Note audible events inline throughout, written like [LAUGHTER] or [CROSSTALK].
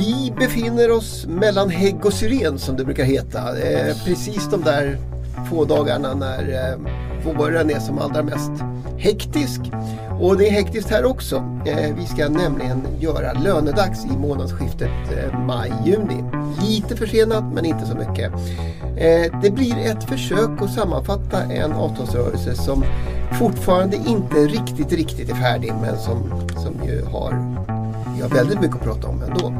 Vi befinner oss mellan hägg och syren som det brukar heta. Eh, precis de där få dagarna när eh, våren är som allra mest hektisk. Och det är hektiskt här också. Eh, vi ska nämligen göra lönedags i månadsskiftet eh, maj-juni. Lite försenat men inte så mycket. Eh, det blir ett försök att sammanfatta en avtalsrörelse som fortfarande inte riktigt, riktigt är färdig men som, som ju har, vi har väldigt mycket att prata om ändå.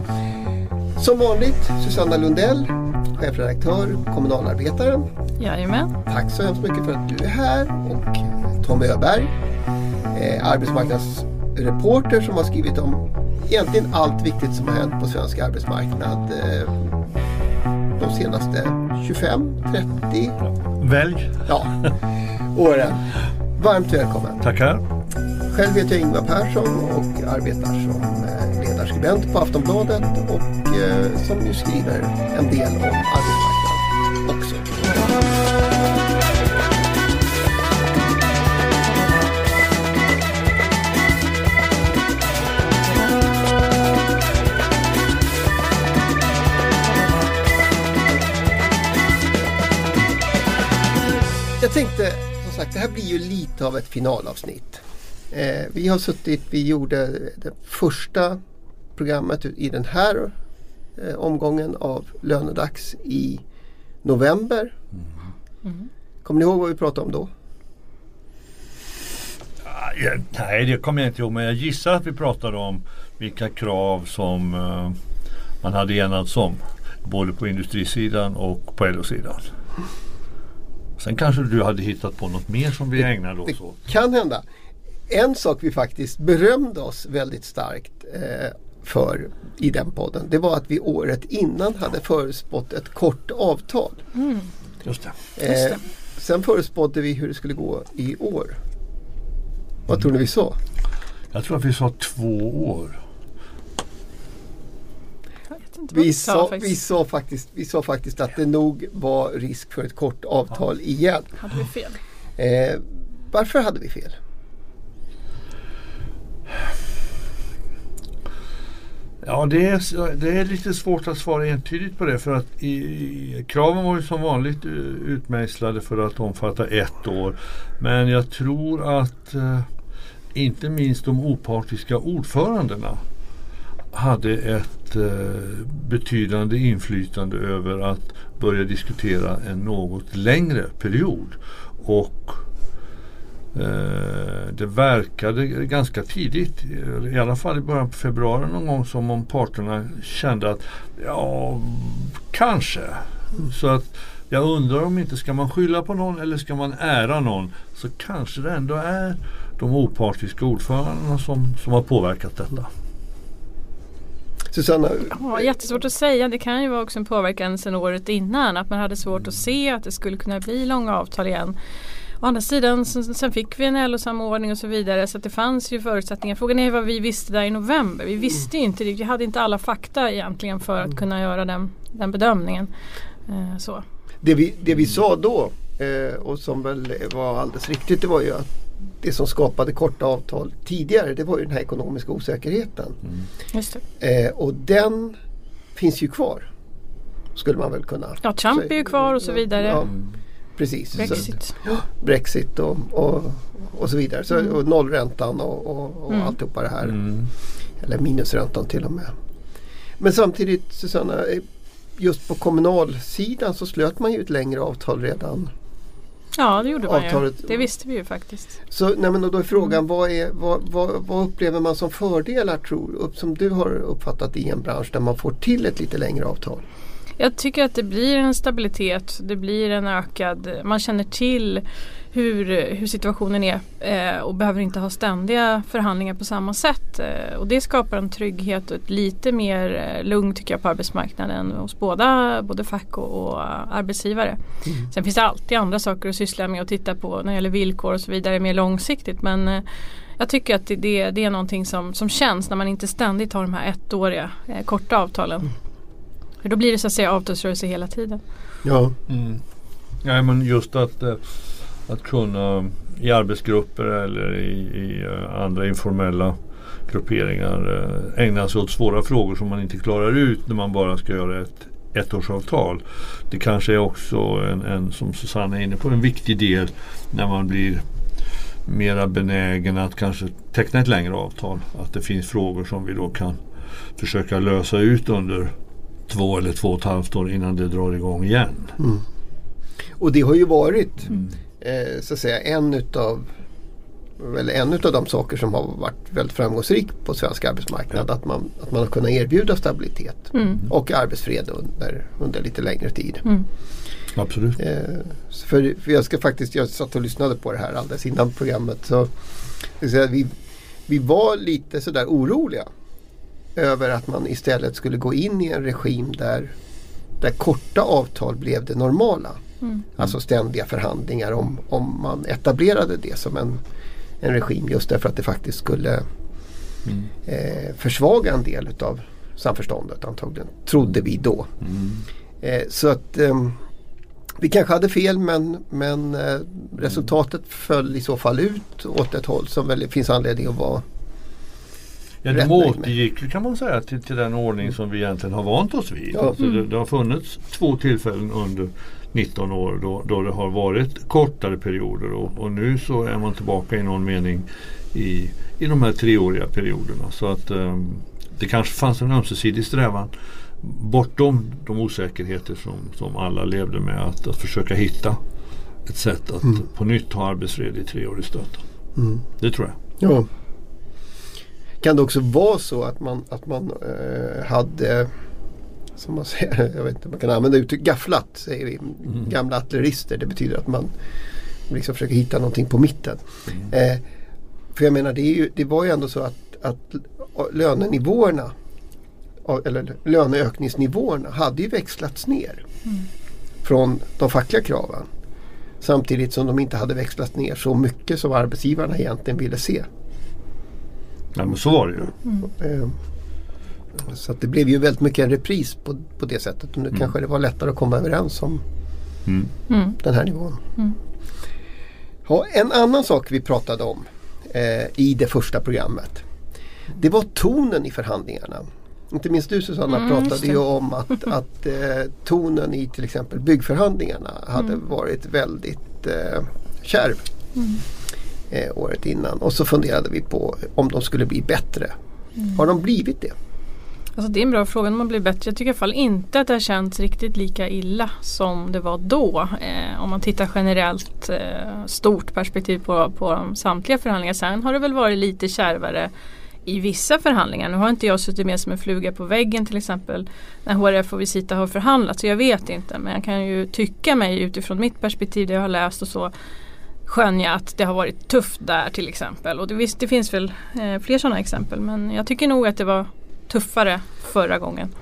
Som vanligt Susanna Lundell, chefredaktör, kommunalarbetaren. Jajamän. Tack så hemskt mycket för att du är här och Tom Öberg, eh, arbetsmarknadsreporter som har skrivit om egentligen allt viktigt som har hänt på svensk arbetsmarknad eh, de senaste 25, 30 Välj. ja, åren. Varmt välkommen. Tackar. Själv heter jag Ingvar Persson och arbetar som skribent på Aftonbladet och eh, som ju skriver en del om arbetsmarknaden också. Jag tänkte, som sagt, det här blir ju lite av ett finalavsnitt. Eh, vi har suttit, vi gjorde det första programmet i den här eh, omgången av lönedags i november. Kommer ni ihåg vad vi pratade om då? Ah, ja, Nej, det kommer jag inte ihåg. Men jag gissar att vi pratade om vilka krav som eh, man hade enats om. Både på industrisidan och på LO-sidan. Sen kanske du hade hittat på något mer som vi ägnade Det oss åt. kan hända. En sak vi faktiskt berömde oss väldigt starkt eh, för i den podden. Det var att vi året innan hade förutspått ett kort avtal. Just det. Eh, sen förutspådde vi hur det skulle gå i år. Vad tror ni vi sa? Jag tror att vi sa två år. Vi sa vi, sa faktiskt, vi sa faktiskt att det nog var risk för ett kort avtal igen. Hade vi fel? Eh, varför hade vi fel? Ja, det är, det är lite svårt att svara entydigt på det för att i, i, kraven var ju som vanligt utmejslade för att omfatta ett år. Men jag tror att eh, inte minst de opartiska ordförandena hade ett eh, betydande inflytande över att börja diskutera en något längre period. Och det verkade ganska tidigt, i alla fall i början på februari någon gång som om parterna kände att ja, kanske. Så att jag undrar om inte ska man skylla på någon eller ska man ära någon så kanske det ändå är de opartiska ordförandena som, som har påverkat detta. Susanna, Ja, jättesvårt att säga. Det kan ju vara också en påverkan sedan året innan. Att man hade svårt att se att det skulle kunna bli långa avtal igen. Å andra sidan sen, fick vi en LO-samordning och så vidare så att det fanns ju förutsättningar. Frågan är vad vi visste där i november. Vi visste ju inte riktigt. Vi hade inte alla fakta egentligen för att kunna göra den, den bedömningen. Eh, så. det, vi, det vi sa då eh, och som väl var alldeles riktigt det var ju att det som skapade korta avtal tidigare det var ju den här ekonomiska osäkerheten. Just det. Eh, och den finns ju kvar. Skulle man väl kunna Ja, Trump säga. är ju kvar och så vidare. Ja, precis. Så- Brexit. Ja, Brexit och, och, och så vidare. Så, Mm. och nollräntan och, och, och Mm. alltihopa det här. Mm. Eller minusräntan till och med. Men samtidigt Susanna, eh, just på kommunalsidan så slöt man ju ett längre avtal redan. Ja, det gjorde man Avtalet- ju. Det visste vi ju faktiskt. Så nej, men då är frågan Mm. vad, är, vad, vad, vad upplever man som fördelar tror upp, som du har uppfattat i en bransch där man får till ett lite längre avtal? Jag tycker att det blir en stabilitet. Det blir en ökad, man känner till hur, hur situationen är eh, och behöver inte ha ständiga förhandlingar på samma sätt. Eh, och det skapar en trygghet och ett lite mer eh, lugn tycker jag på arbetsmarknaden hos båda, både fack och, och arbetsgivare. Sen finns det alltid andra saker att syssla med och titta på när det gäller villkor och så vidare mer långsiktigt. Men eh, jag tycker att det, det, det är någonting som, som känns när man inte ständigt har de här ettåriga eh, korta avtalen. För då blir det så att säga avtalsrörelse hela tiden. Ja. Mm. Nej men just att, eh, att kunna i arbetsgrupper eller i, i eh, andra informella grupperingar eh, ägnar sig åt svåra frågor som man inte klarar ut när man bara ska göra ett ettårsavtal. Det kanske är också en, en, som Susanne är inne på, en viktig del när man blir mera benägen att kanske teckna ett längre avtal. Att det finns frågor som vi då kan försöka lösa ut under två eller två och ett halvt år innan det drar igång igen. Mm. Och det har ju varit mm. eh, så att säga en utav eller en av de saker som har varit väldigt framgångsrik på svensk arbetsmarknad. Ja. Att, man, att man har kunnat erbjuda stabilitet mm. och arbetsfred under, under lite längre tid. Mm. Absolut. Eh, för, för, jag ska faktiskt, jag satt och lyssnade på det här alldeles innan programmet. Så, så vi, vi var lite sådär oroliga över att man istället skulle gå in i en regim där, där korta avtal blev det normala. Mm. Alltså ständiga förhandlingar om, om man etablerade det som en, en regim just därför att det faktiskt skulle mm. eh, försvaga en del utav samförståndet antagligen. Trodde vi då. Mm. Eh, så att eh, vi kanske hade fel men, men eh, resultatet föll i så fall ut åt ett håll som väl finns anledning att vara Ja, de återgick kan man säga till, till den ordning som vi egentligen har vant oss vid. Ja. Alltså det, det, har funnits två tillfällen under 19 år då, då det har varit kortare perioder och, och, nu så är man tillbaka i någon mening i, i de här treåriga perioderna. Så att um, det kanske fanns en ömsesidig strävan bortom de osäkerheter som, som alla levde med att, att försöka hitta ett sätt att mm. på nytt ha arbetsfred i tre år i stöten. Mm. Det tror jag. Ja. Kan det också vara så att man, att man eh, hade som man säger, [LAUGHS] jag vet inte, man kan använda uttryck gafflat säger vi. Mm. Gamla artillerister. Det betyder att man liksom försöker hitta någonting på mitten. Mm. Eh, för jag menar det, ju, det, var ju ändå så att, att lönenivåerna eller löneökningsnivåerna hade ju växlats ner mm. från de fackliga kraven. Samtidigt som de inte hade växlats ner så mycket som arbetsgivarna egentligen ville se. Ja men så var det ju. Mm. Eh, så det blev ju väldigt mycket en repris på, på det sättet. Och nu mm. kanske det var lättare att komma överens om mm. mm. den här nivån. Mm. Ja, en annan sak vi pratade om eh, i det första programmet. Det var tonen i förhandlingarna. Inte minst du Susanna mm, pratade ju om att, [LAUGHS] att eh, tonen i till exempel byggförhandlingarna hade mm. varit väldigt eh, kärv mm. Eh, året innan. Och så funderade vi på om de skulle bli bättre. Mm. Har de blivit det? Alltså det är en bra fråga om man blir bättre. Jag tycker i alla fall inte att det har känts riktigt lika illa som det var då. Eh, om man tittar generellt eh, stort perspektiv på, på samtliga förhandlingar. Sen har det väl varit lite kärvare i vissa förhandlingar. Nu har inte jag suttit med som en fluga på väggen till exempel när HRF och Visita har förhandlat så jag vet inte men jag kan ju tycka mig utifrån mitt perspektiv det jag har läst och så skönja att det har varit tufft där till exempel. Och det, visst, det finns väl eh, fler sådana exempel men jag tycker nog att det var tuffare förra gången.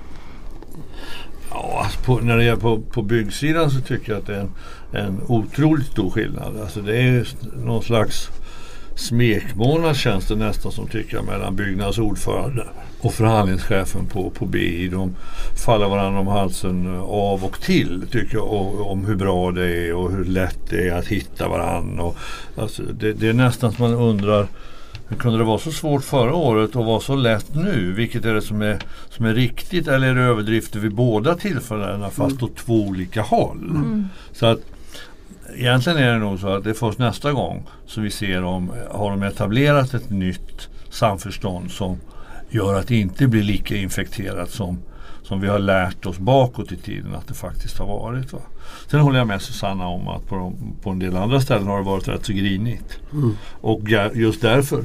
Ja, alltså på, när det gäller på, på byggsidan så tycker jag att det är en, en otroligt stor skillnad. Alltså det är någon slags smekmånad känns det nästan som tycker jag mellan Byggnads ordförande och förhandlingschefen på, på BI. De faller varandra om halsen av och till tycker jag och, om hur bra det är och hur lätt det är att hitta varandra. Och, alltså, det, det är nästan som man undrar hur kunde det vara så svårt förra året och vara så lätt nu? Vilket är det som är, som är riktigt eller är det överdrifter vid båda tillfällena fast mm. åt två olika håll? Mm. Så att Egentligen är det nog så att det är först nästa gång som vi ser om har de etablerat ett nytt samförstånd som gör att det inte blir lika infekterat som, som vi har lärt oss bakåt i tiden att det faktiskt har varit. Va? Sen håller jag med Susanna om att på, de, på en del andra ställen har det varit rätt så grinigt. Mm. Och just därför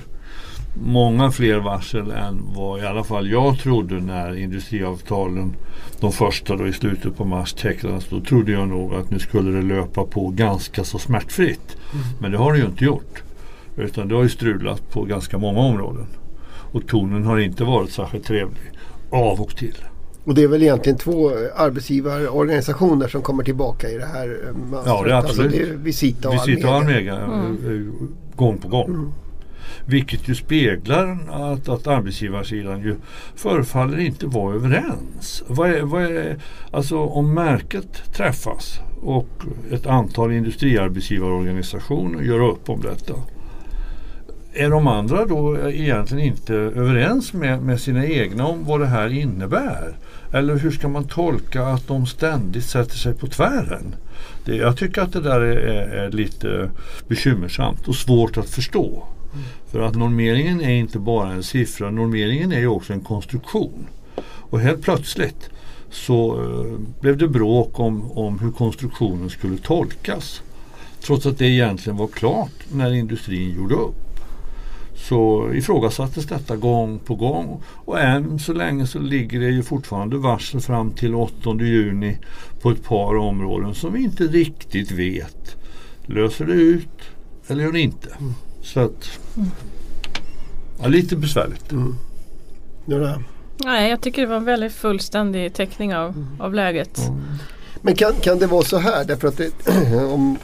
många fler varsel än vad i alla fall jag trodde när industriavtalen, de första då i slutet på mars tecknades. Då trodde jag nog att nu skulle det löpa på ganska så smärtfritt. Mm. Men det har det ju inte gjort. Utan det har ju strulat på ganska många områden. Och tonen har inte varit särskilt trevlig av och till. Och det är väl egentligen två arbetsgivarorganisationer som kommer tillbaka i det här mönstret? Ja, det är absolut. Alltså det är Visita och Visita Almega. Almega mm. gång på gång. Mm. Vilket ju speglar att, att arbetsgivarsidan ju förefaller inte vara överens. Vad är, vad är, alltså om märket träffas och ett antal industriarbetsgivarorganisationer gör upp om detta är de andra då egentligen inte överens med, med sina egna om vad det här innebär? Eller hur ska man tolka att de ständigt sätter sig på tvären? Det, jag tycker att det där är, är lite bekymmersamt och svårt att förstå. Mm. För att normeringen är inte bara en siffra, normeringen är ju också en konstruktion. Och helt plötsligt så uh, blev det bråk om, om hur konstruktionen skulle tolkas. Trots att det egentligen var klart när industrin gjorde upp så ifrågasattes detta gång på gång och än så länge så ligger det ju fortfarande varsel fram till 8 juni på ett par områden som vi inte riktigt vet. Löser det ut eller gör det inte? Mm. Så att, ja, lite besvärligt. Mm. Ja, Nej, jag tycker det var en väldigt fullständig teckning av, mm. av läget. Mm. Men kan, kan det vara så här? Därför att det, [CLEARS THROAT] om,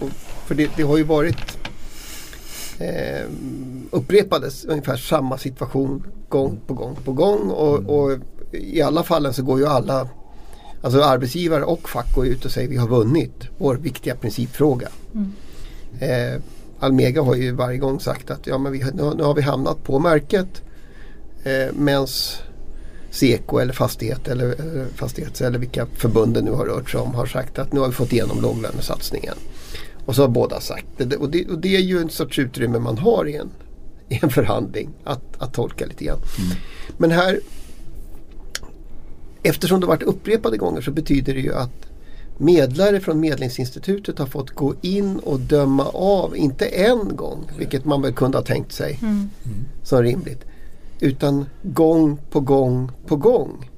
för det, det har ju varit eh, upprepades ungefär samma situation gång på gång på gång. Och, mm. och, i alla fallen så går ju alla, alltså arbetsgivare och fack går ut och säger vi har vunnit vår viktiga principfråga. Mm. Eh, Almega har ju varje gång sagt att ja, men vi, nu, nu har vi hamnat på märket. Eh, Medans Seko eller Fastighet eller, eller Fastighets eller vilka förbunden nu har rört sig om har sagt att nu har vi fått igenom låglönesatsningen. Och så har båda sagt det. Och det, och det är ju en sorts utrymme man har i en, i en förhandling att, att tolka lite grann. Mm. Men här Eftersom det varit upprepade gånger så betyder det ju att medlare från Medlingsinstitutet har fått gå in och döma av, inte en gång, vilket man väl kunde ha tänkt sig mm. som rimligt, utan gång på gång på gång.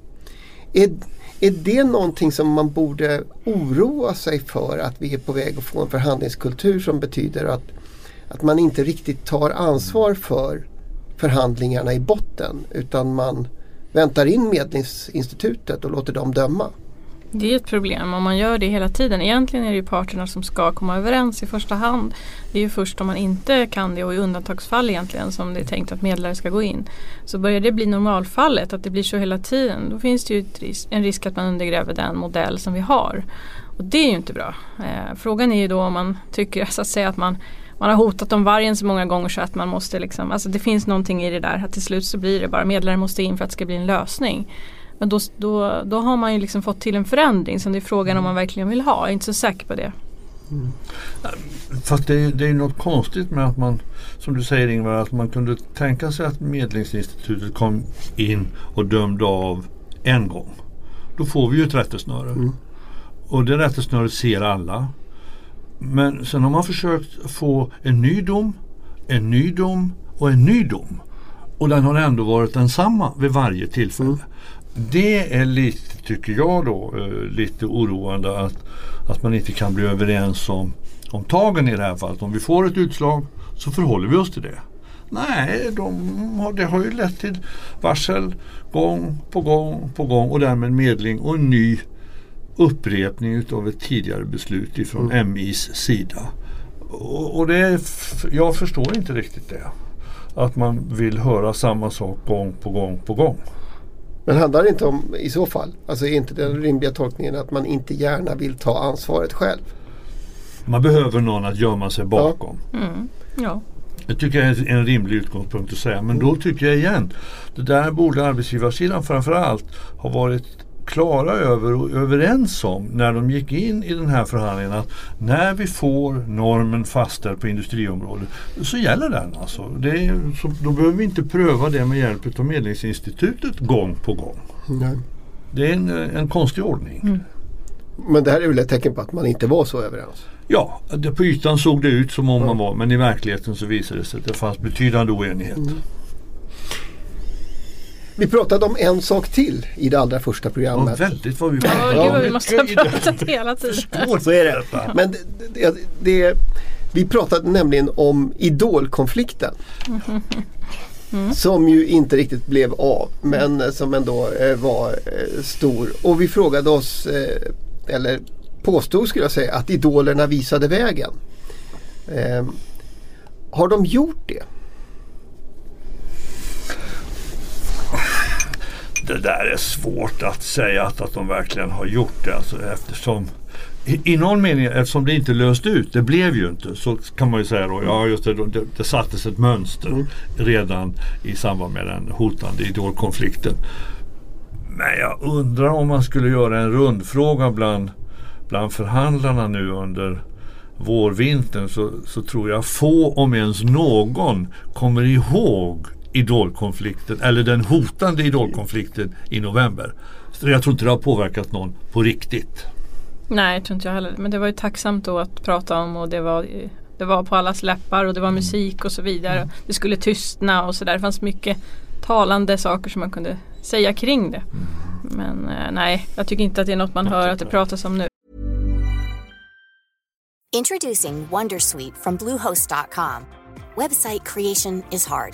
Är, är det någonting som man borde oroa sig för att vi är på väg att få en förhandlingskultur som betyder att, att man inte riktigt tar ansvar för förhandlingarna i botten utan man väntar in Medlingsinstitutet och låter dem döma? Det är ett problem om man gör det hela tiden. Egentligen är det ju parterna som ska komma överens i första hand. Det är ju först om man inte kan det och i undantagsfall egentligen som det är tänkt att medlare ska gå in. Så börjar det bli normalfallet, att det blir så hela tiden, då finns det ju en risk att man undergräver den modell som vi har. Och det är ju inte bra. Eh, frågan är ju då om man tycker [LAUGHS] så att säga att man man har hotat om vargen så många gånger så att man måste liksom, alltså det finns någonting i det där att till slut så blir det bara medlare måste in för att det ska bli en lösning. Men då, då, då har man ju liksom fått till en förändring som det är frågan om man verkligen vill ha. Jag är inte så säker på det. Mm. Fast det är, det är något konstigt med att man, som du säger Ingvar, att man kunde tänka sig att Medlingsinstitutet kom in och dömde av en gång. Då får vi ju ett rättesnöre. Mm. Och det rättesnöret ser alla. Men sen har man försökt få en ny dom, en ny dom och en ny dom. Och den har ändå varit densamma vid varje tillfälle. Mm. Det är lite, tycker jag då, eh, lite oroande att, att man inte kan bli överens om, om tagen i det här fallet. Om vi får ett utslag så förhåller vi oss till det. Nej, de har, det har ju lett till varsel gång på gång på gång och därmed medling och en ny upprepning av ett tidigare beslut ifrån mm. MIs sida. Och, och det, jag förstår inte riktigt det. Att man vill höra samma sak gång på gång på gång. Men handlar det inte om, i så fall, alltså är inte den rimliga tolkningen att man inte gärna vill ta ansvaret själv? Man behöver någon att gömma sig bakom. Ja. Mm. ja. Det tycker jag är en rimlig utgångspunkt att säga. Men då tycker jag igen, det där borde arbetsgivarsidan framförallt ha varit klara över och överens om när de gick in i den här förhandlingen att när vi får normen fastställd på industriområdet så gäller den. Alltså. Det är, så, då behöver vi inte pröva det med hjälp av Medlingsinstitutet gång på gång. Nej. Det är en, en konstig ordning. Mm. Men det här är väl ett tecken på att man inte var så överens? Ja, det, på ytan såg det ut som om mm. man var men i verkligheten så visade det sig att det fanns betydande oenighet. Mm. Vi pratade om en sak till i det allra första programmet. Ja, väldigt vad vi pratade Ja, gud, vi måste ha pratat hela tiden. Så är det. Men det, det, vi pratade nämligen om idolkonflikten. Mm. Som ju inte riktigt blev av men som ändå eh, var eh, stor. Och vi frågade oss, eh, eller påstod skulle jag säga, att idolerna visade vägen. Eh, har de gjort det? Det där är svårt att säga att, att de verkligen har gjort det alltså, eftersom i, i någon mening, eftersom det inte löste ut, det blev ju inte, så kan man ju säga då, ja just det, det, det sattes ett mönster Mm. redan i samband med den hotande idolkonflikten. Men jag undrar om man skulle göra en rundfråga bland, bland förhandlarna nu under vårvintern så, så tror jag få, om ens någon, kommer ihåg idolkonflikten eller den hotande idolkonflikten i november. Så jag tror inte det har påverkat någon på riktigt. Nej, jag tror inte jag heller. Men det var ju tacksamt då att prata om och det var, det var på allas läppar och det var musik och så vidare. Det skulle tystna och sådär. Det fanns mycket talande saker som man kunde säga kring det. Men eh, nej, jag tycker inte att det är något man hör att det pratas om nu. Introducing Wondersuite from Bluehost.com. Website creation is hard,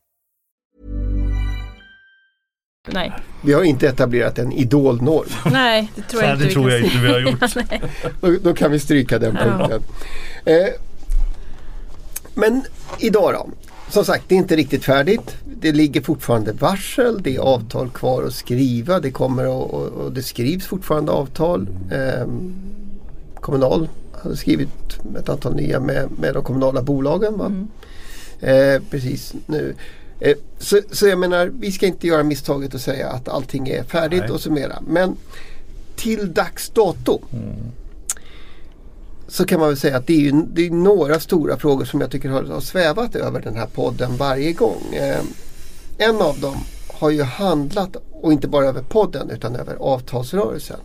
Nej, Vi har inte etablerat en idolnorm. [LAUGHS] nej det tror jag Nej, inte det tror jag inte vi har gjort. [LAUGHS] Då, då kan vi stryka den Ja. punkten. Eh, men idag då? Som sagt, det är inte riktigt färdigt. Det ligger fortfarande varsel, det är avtal kvar att skriva. Det kommer och, och, och det skrivs fortfarande avtal. Eh, Kommunal hade skrivit ett antal nya med, med de kommunala bolagen. Va? Mm. Eh, precis nu. Eh, så, så jag menar, vi ska inte göra misstaget att säga att allting är färdigt Nej. och summera. Men till dags dato så kan man väl säga att det är, ju, det är några stora frågor som jag tycker har, har svävat över den här podden varje gång. Eh, en av dem har ju handlat, och inte bara över podden utan över avtalsrörelsen.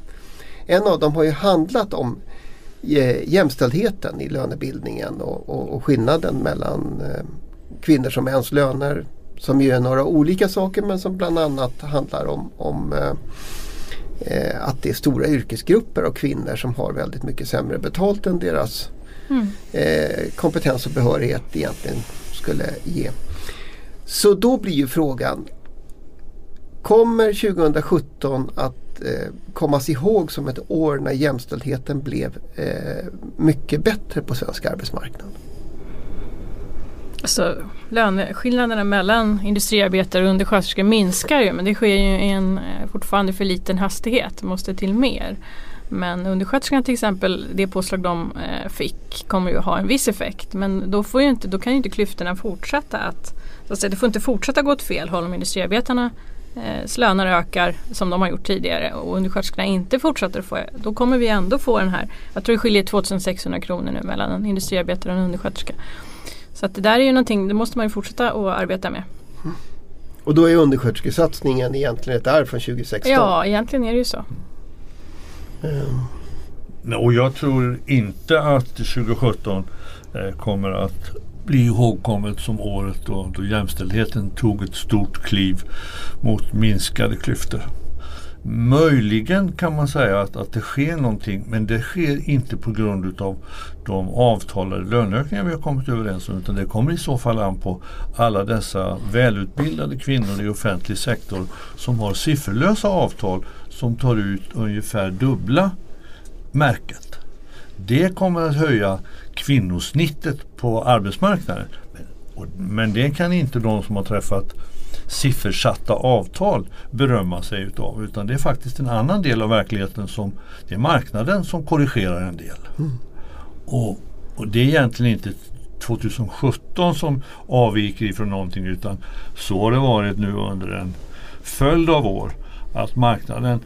En av dem har ju handlat om eh, jämställdheten i lönebildningen och, och, och skillnaden mellan eh, kvinnors och mäns löner som ju är några olika saker men som bland annat handlar om, om eh, eh, att det är stora yrkesgrupper av kvinnor som har väldigt mycket sämre betalt än deras Mm. eh, kompetens och behörighet egentligen skulle ge. Så då blir ju frågan Kommer 2017 att eh, kommas ihåg som ett år när jämställdheten blev eh, mycket bättre på svensk arbetsmarknad? Alltså, löneskillnaderna mellan industriarbetare och undersköterskor minskar ju men det sker ju i en eh, fortfarande för liten hastighet. Det måste till mer. Men undersköterskorna till exempel, det påslag de eh, fick kommer ju ha en viss effekt. Men då, får ju inte, då kan ju inte klyftorna fortsätta att, så att säga, det får inte fortsätta gå åt fel håll om industriarbetarna eh, löner ökar som de har gjort tidigare och undersköterskorna inte fortsätter få, då kommer vi ändå få den här, jag tror det skiljer 2600 kronor nu mellan en industriarbetare och en undersköterska. Så att det där är ju någonting, det måste man ju fortsätta att arbeta med. Och då är undersköterskesatsningen egentligen ett arv från 2016. Ja, egentligen är det ju så. Nej, Och jag tror inte att 2017 eh, kommer att bli ihågkommet som året då, då jämställdheten tog ett stort kliv mot minskade klyftor. Möjligen kan man säga att, att det sker någonting men det sker inte på grund utav de avtalade löneökningar vi har kommit överens om utan det kommer i så fall an på alla dessa välutbildade kvinnor i offentlig sektor som har sifferlösa avtal som tar ut ungefär dubbla märket. Det kommer att höja kvinnosnittet på arbetsmarknaden. Men, och, men det kan inte de som har träffat siffersatta avtal berömma sig utav. Utan det är faktiskt en annan del av verkligheten som det är marknaden som korrigerar en del. Och, och det är egentligen inte 2017 som avviker ifrån någonting utan så har det varit nu under en följd av år att marknaden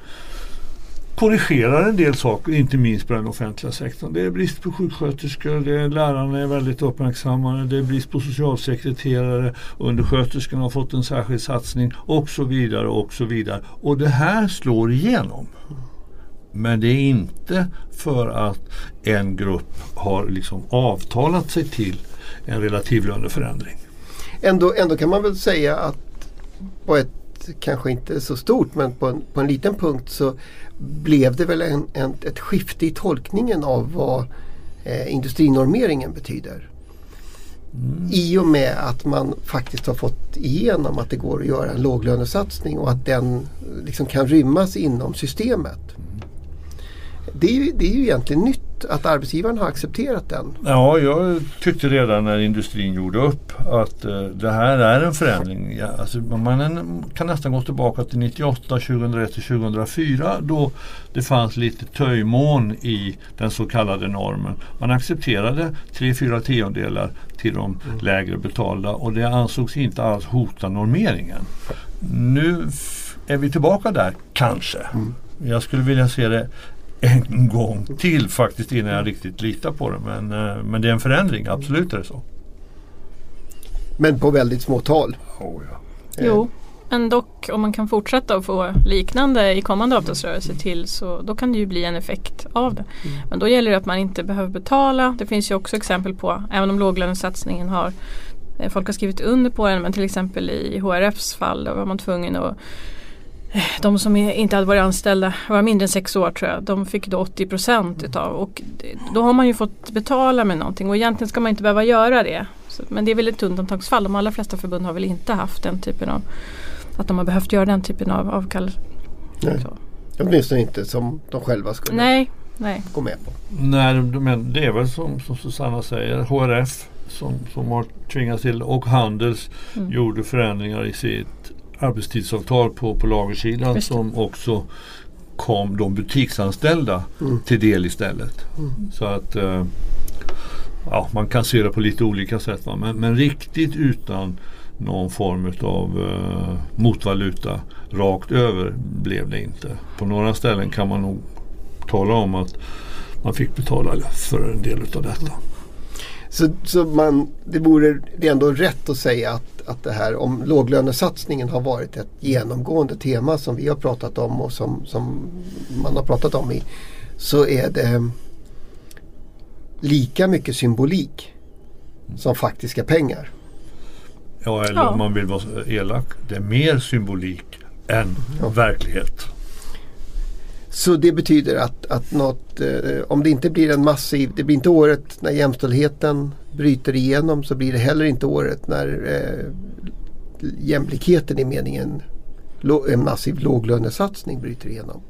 korrigerar en del saker, inte minst på den offentliga sektorn. Det är brist på sjuksköterskor, det är, lärarna är väldigt uppmärksammade, det är brist på socialsekreterare, undersköterskorna har fått en särskild satsning och så vidare och så vidare. Och det här slår igenom. Men det är inte för att en grupp har liksom avtalat sig till en relativlöneförändring. Ändå, ändå kan man väl säga att på ett kanske inte så stort men på en, på en liten punkt så blev det väl en, en, ett skifte i tolkningen av vad eh, industrinormeringen betyder. I och med att man faktiskt har fått igenom att det går att göra en låglönesatsning och att den liksom kan rymmas inom systemet. Det är, ju, det är ju egentligen nytt att arbetsgivaren har accepterat den. Ja, jag tyckte redan när industrin gjorde upp att eh, det här är en förändring. Ja, alltså, man kan nästan gå tillbaka till 98, 2001 och 2004 då det fanns lite töjmån i den så kallade normen. Man accepterade 3-4 tiondelar till de mm. lägre betalda och det ansågs inte alls hota normeringen. Nu är vi tillbaka där, kanske. Mm. Jag skulle vilja se det en gång till faktiskt innan jag riktigt litar på det. Men, eh, men det är en förändring, absolut är det så. Men på väldigt små tal. Oh, ja. Jo, men dock om man kan fortsätta att få liknande i kommande avtalsrörelse till så då kan det ju bli en effekt av det. Mm. Men då gäller det att man inte behöver betala. Det finns ju också exempel på, även om låglönesatsningen har eh, Folk har skrivit under på den men till exempel i HRFs fall då var man tvungen att de som inte hade varit anställda, var mindre än sex år tror jag, de fick då 80 procent utav och då har man ju fått betala med någonting och egentligen ska man inte behöva göra det. Så, men det är väl ett undantagsfall, de allra flesta förbund har väl inte haft den typen av, att de har behövt göra den typen av avkall. Nej. Åtminstone inte som de själva skulle nej, nej. gå med på. Nej, men det är väl som, som Susanna säger, HRF som, som har tvingats till och Handels mm. gjorde förändringar i sitt arbetstidsavtal på, på lagersidan som också kom de butiksanställda mm. till del istället. Mm. Så att eh, ja, man kan se det på lite olika sätt. Va? Men, men riktigt utan någon form av eh, motvaluta rakt över blev det inte. På några ställen kan man nog tala om att man fick betala för en del av detta. Så, så man, det vore det är ändå rätt att säga att, att det här om låglönesatsningen har varit ett genomgående tema som vi har pratat om och som, som man har pratat om i så är det lika mycket symbolik som faktiska pengar. Ja, eller om man vill vara elak, det är mer symbolik än ja. verklighet. Så det betyder att, att något, eh, om det inte blir en massiv, det blir inte året när jämställdheten bryter igenom så blir det heller inte året när eh, jämlikheten i meningen en massiv låglönesatsning bryter igenom.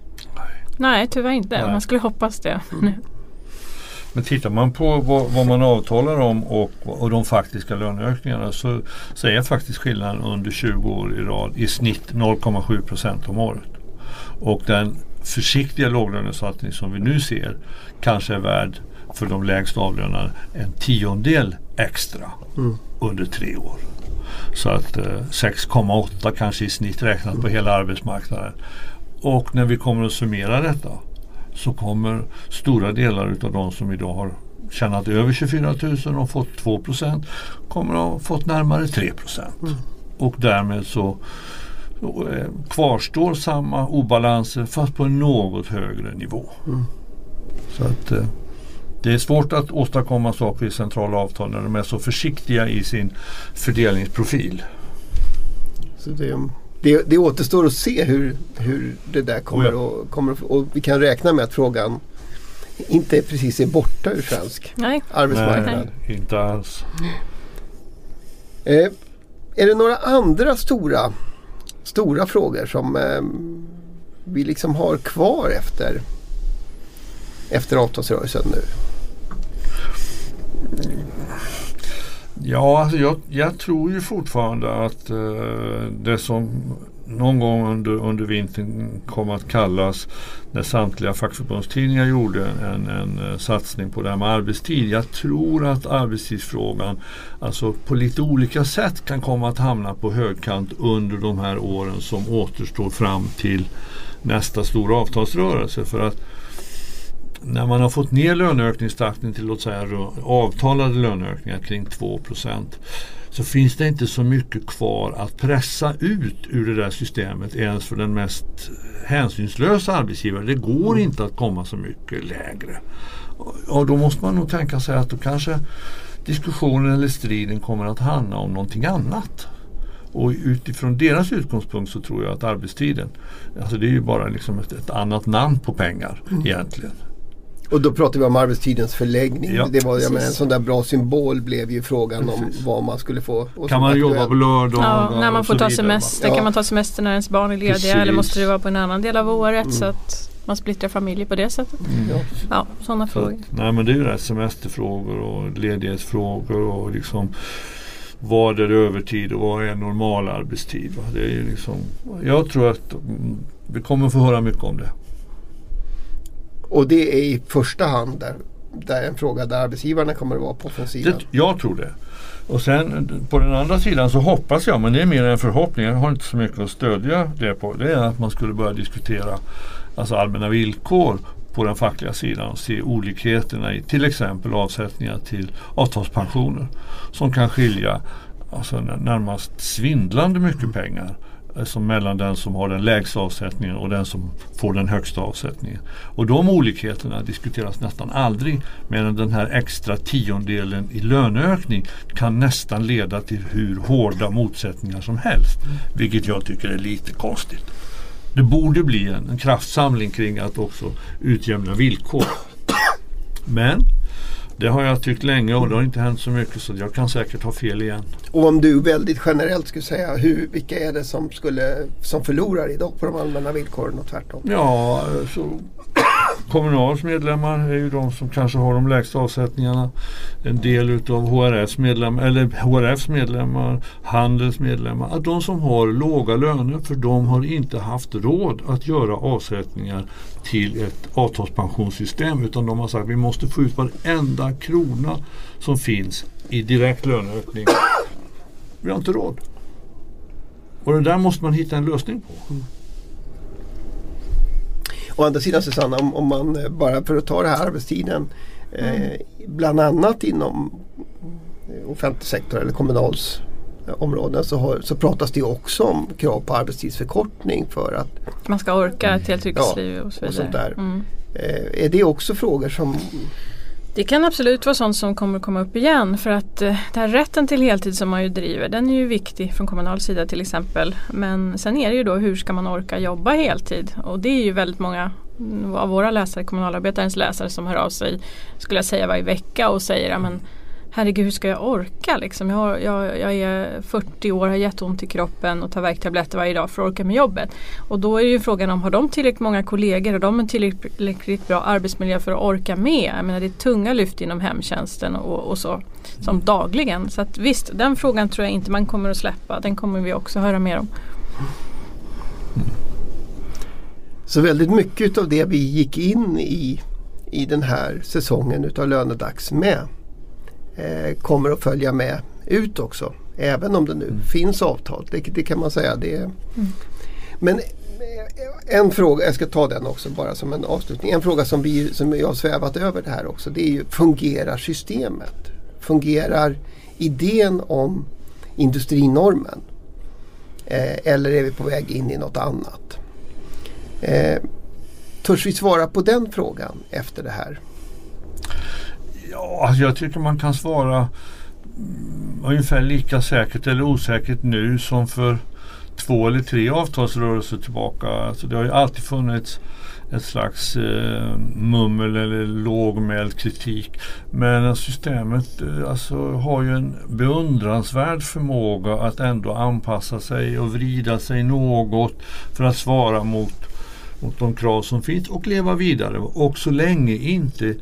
Nej, tyvärr inte. Nej. Man skulle hoppas det. Mm. [LAUGHS] Men tittar man på vad, vad, man avtalar om och, och de faktiska löneökningarna så, så är faktiskt skillnaden under 20 år i rad i snitt 0,7 procent om året. Och den försiktiga låglönesatsning som vi nu ser kanske är värd för de lägst avlönade en tiondel extra mm. under tre år. Så att eh, 6,8 kanske i snitt räknat mm. på hela arbetsmarknaden. Och när vi kommer att summera detta så kommer stora delar av de som idag har tjänat över 24 000 och fått 2 procent kommer att ha fått närmare 3 procent. Mm. Och därmed så kvarstår samma obalanser fast på en något högre nivå. Mm. Så att eh, det är svårt att åstadkomma saker i centrala avtal när de är så försiktiga i sin fördelningsprofil. Så det, det, det återstår att se hur, hur det där kommer, oh ja. och, kommer och vi kan räkna med att frågan inte precis är borta ur svensk Nej. arbetsmarknad. Nej, inte alls. Eh, är det några andra stora stora frågor som eh, vi liksom har kvar efter, efter avtalsrörelsen nu? Ja, alltså jag, jag, tror ju fortfarande att eh, det som någon gång under, under vintern kom att kallas när samtliga fackförbundstidningar gjorde en, en eh, satsning på det här med arbetstid. Jag tror att arbetstidsfrågan alltså på lite olika sätt kan komma att hamna på högkant under de här åren som återstår fram till nästa stora avtalsrörelse. För att när man har fått ner löneökningstakten till låt säga avtalade löneökningar kring 2% så finns det inte så mycket kvar att pressa ut ur det där systemet ens för den mest hänsynslösa arbetsgivaren. Det går mm. inte att komma så mycket lägre. Och då måste man nog tänka sig att då kanske diskussionen eller striden kommer att handla om någonting annat. Och utifrån deras utgångspunkt så tror jag att arbetstiden, alltså det är ju bara liksom ett, ett annat namn på pengar mm. egentligen. Och då pratar vi om arbetstidens förläggning. Ja. Det var, jag menar, en sån där bra symbol blev ju frågan om Precis. vad man skulle få. och Kan man jobba på lördagar Ja, när man får ta semester. Ja. Kan man ta semester när ens barn är lediga Precis. eller måste det vara på en annan del av året Mm. så att man splittrar familjer på det sättet. Mm. Ja. Sådana Så, frågor. att- nej men det är ju rätt semesterfrågor och ledighetsfrågor och liksom vad är övertid och vad är normal arbetstid? Det är ju liksom, jag tror att mm, vi kommer få höra mycket om det. Och det är i första hand där, där en fråga där arbetsgivarna kommer att vara på offensiven. det. Jag tror det. Och sen på den andra sidan så hoppas jag, men det är mer en förhoppning, jag har inte så mycket att stödja det på. Det är att man skulle börja diskutera alltså allmänna villkor på den fackliga sidan och se olikheterna i till exempel avsättningar till avtalspensioner som kan skilja alltså, närmast svindlande mycket pengar Eh, som mellan den som har den lägsta avsättningen och den som får den högsta avsättningen. Och de olikheterna diskuteras nästan aldrig medan den här extra tiondelen i löneökning kan nästan leda till hur hårda motsättningar som helst. Vilket jag tycker är lite konstigt. Det borde bli en, en kraftsamling kring att också utjämna villkor. Men det har jag tyckt länge och det har inte hänt så mycket så jag kan säkert ha fel igen. Och om du väldigt generellt skulle säga hur, vilka är det som, skulle, som förlorar idag på de allmänna villkoren och tvärtom? Ja, så Kommunals medlemmar är ju de som kanske har de lägsta avsättningarna. En del utav HRFs medlemmar, eller HRFs medlemmar, Handels medlemmar. Att de som har låga löner för de har inte haft råd att göra avsättningar till ett avtalspensionssystem utan de har sagt att vi måste få ut varenda krona som finns i direkt löneökning. Vi har inte råd. Och det där måste man hitta en lösning på. Mm. Å andra sidan Susanna, om, om man eh, bara för att ta det här arbetstiden eh, bland annat inom eh, offentlig sektor eller kommunals områden så, har, så pratas det ju också om krav på arbetstidsförkortning för att Man ska orka ett helt yrkesliv och så och vidare. sånt där. Mm. eh, är det också frågor som det kan absolut vara sånt som kommer komma upp igen för att eh, den här rätten till heltid som man ju driver den är ju viktig från kommunal sida till exempel. Men sen är det ju då hur ska man orka jobba heltid och det är ju väldigt många av våra läsare, kommunalarbetarens läsare som hör av sig skulle jag säga varje vecka och säger ja, herregud hur ska jag orka liksom? Jag, har, jag, jag är 40 år, har jätteont i kroppen och tar värktabletter varje dag för att orka med jobbet. Och då är ju frågan om har de tillräckligt många kollegor och de har tillräckligt bra arbetsmiljö för att orka med? Jag menar det är tunga lyft inom hemtjänsten och, och så som dagligen. Så att visst, den frågan tror jag inte man kommer att släppa. Den kommer vi också höra mer om. Så väldigt mycket av det vi gick in i i den här säsongen utav Lönedags med eh, kommer att följa med ut också. Även om det nu finns avtal. Det, det kan man säga. Det, Men eh, en fråga, jag ska ta den också bara som en avslutning. En fråga som, vi, som jag har svävat över det här också. Det är ju fungerar systemet? Fungerar idén om industrinormen? Eh, eller är vi på väg in i något annat? Eh, törs vi svara på den frågan efter det här? Ja, alltså, jag tycker man kan svara mm, ungefär lika säkert eller osäkert nu som för två eller tre avtalsrörelser tillbaka. Alltså det har ju alltid funnits ett slags eh, mummel eller lågmäld kritik. Men systemet eh, alltså, har ju en beundransvärd förmåga att ändå anpassa sig och vrida sig något för att svara mot, mot de krav som finns och leva vidare. Och så länge inte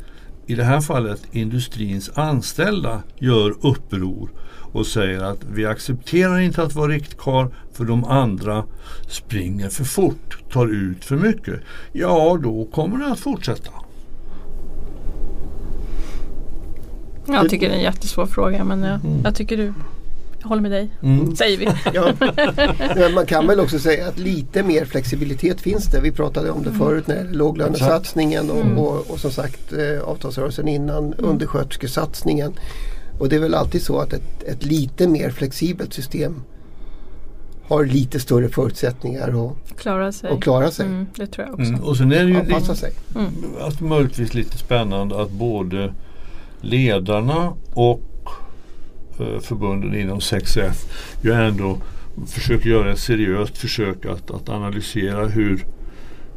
i det här fallet industrins anställda gör uppror och säger att vi accepterar inte att vara riktkarl för de andra springer för fort, tar ut för mycket. Ja, då kommer det att fortsätta. Jag tycker det är en jättesvår fråga men jag, Mm. jag tycker du håller med dig, Mm. säger vi. [LAUGHS] Ja. Men man kan väl också säga att lite mer flexibilitet finns det. Vi pratade om det förut när låglönesatsningen och, Mm. och, och som sagt eh, avtalsrörelsen innan undersköterskesatsningen. Och det är väl alltid så att ett, ett lite mer flexibelt system har lite större förutsättningar att, Klara sig. att klara sig. Mm, det tror jag också. Mm. Och sen är det ju Anpassa sig. Mm. att möjligtvis lite spännande att både ledarna och Eh, förbunden inom 6F ju ändå försöker göra ett seriöst försök att, att analysera hur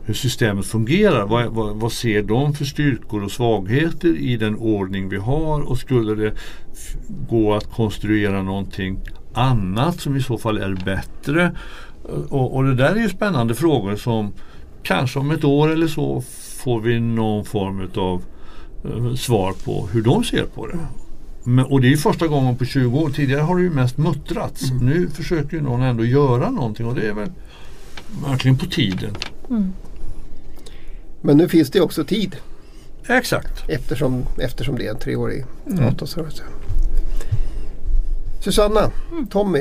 hur systemet fungerar. Vad, vad, vad, ser de för styrkor och svagheter i den ordning vi har och skulle det gå att konstruera någonting annat som i så fall är bättre. Eh, och, och det där är ju spännande frågor som kanske om ett år eller så får vi någon form av eh, svar på hur de ser på det. Men, och det är första gången på 20 år. Tidigare har det ju mest muttrats. Mm. Nu försöker ju någon ändå göra någonting och det är väl verkligen på tiden. Mm. Men nu finns det också tid. Exakt. Eftersom, eftersom det är en treårig mm. avtalsrörelse. Susanna, mm. Tommy.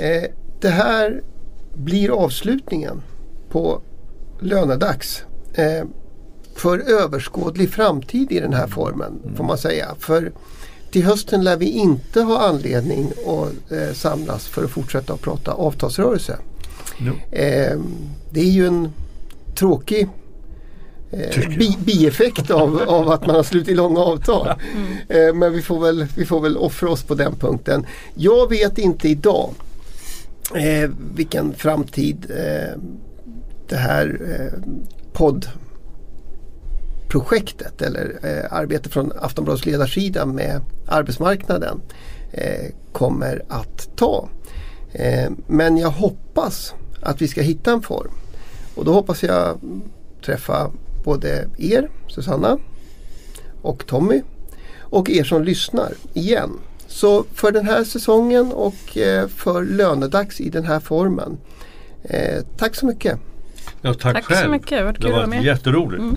Eh, det här blir avslutningen på lönedags. Eh, för överskådlig framtid i den här formen mm. får man säga. För till hösten lär vi inte ha anledning att eh, samlas för att fortsätta att prata avtalsrörelse. No. Eh, det är ju en tråkig eh, bi bieffekt av, [LAUGHS] av att man har slutit långa avtal. Mm. Eh, men vi får, väl, vi får väl offra oss på den punkten. Jag vet inte idag eh, vilken framtid eh, det här eh, poddprojektet eller eh, arbete från Aftonbladets ledarsida med arbetsmarknaden eh, kommer att ta. Eh, men jag hoppas att vi ska hitta en form. Och då hoppas jag träffa både er, Susanna och Tommy och er som lyssnar igen. Så för den här säsongen och eh, för lönedags i den här formen. Eh, tack så mycket. Ja, tack, tack själv. så mycket, det var det var jätteroligt. Mm.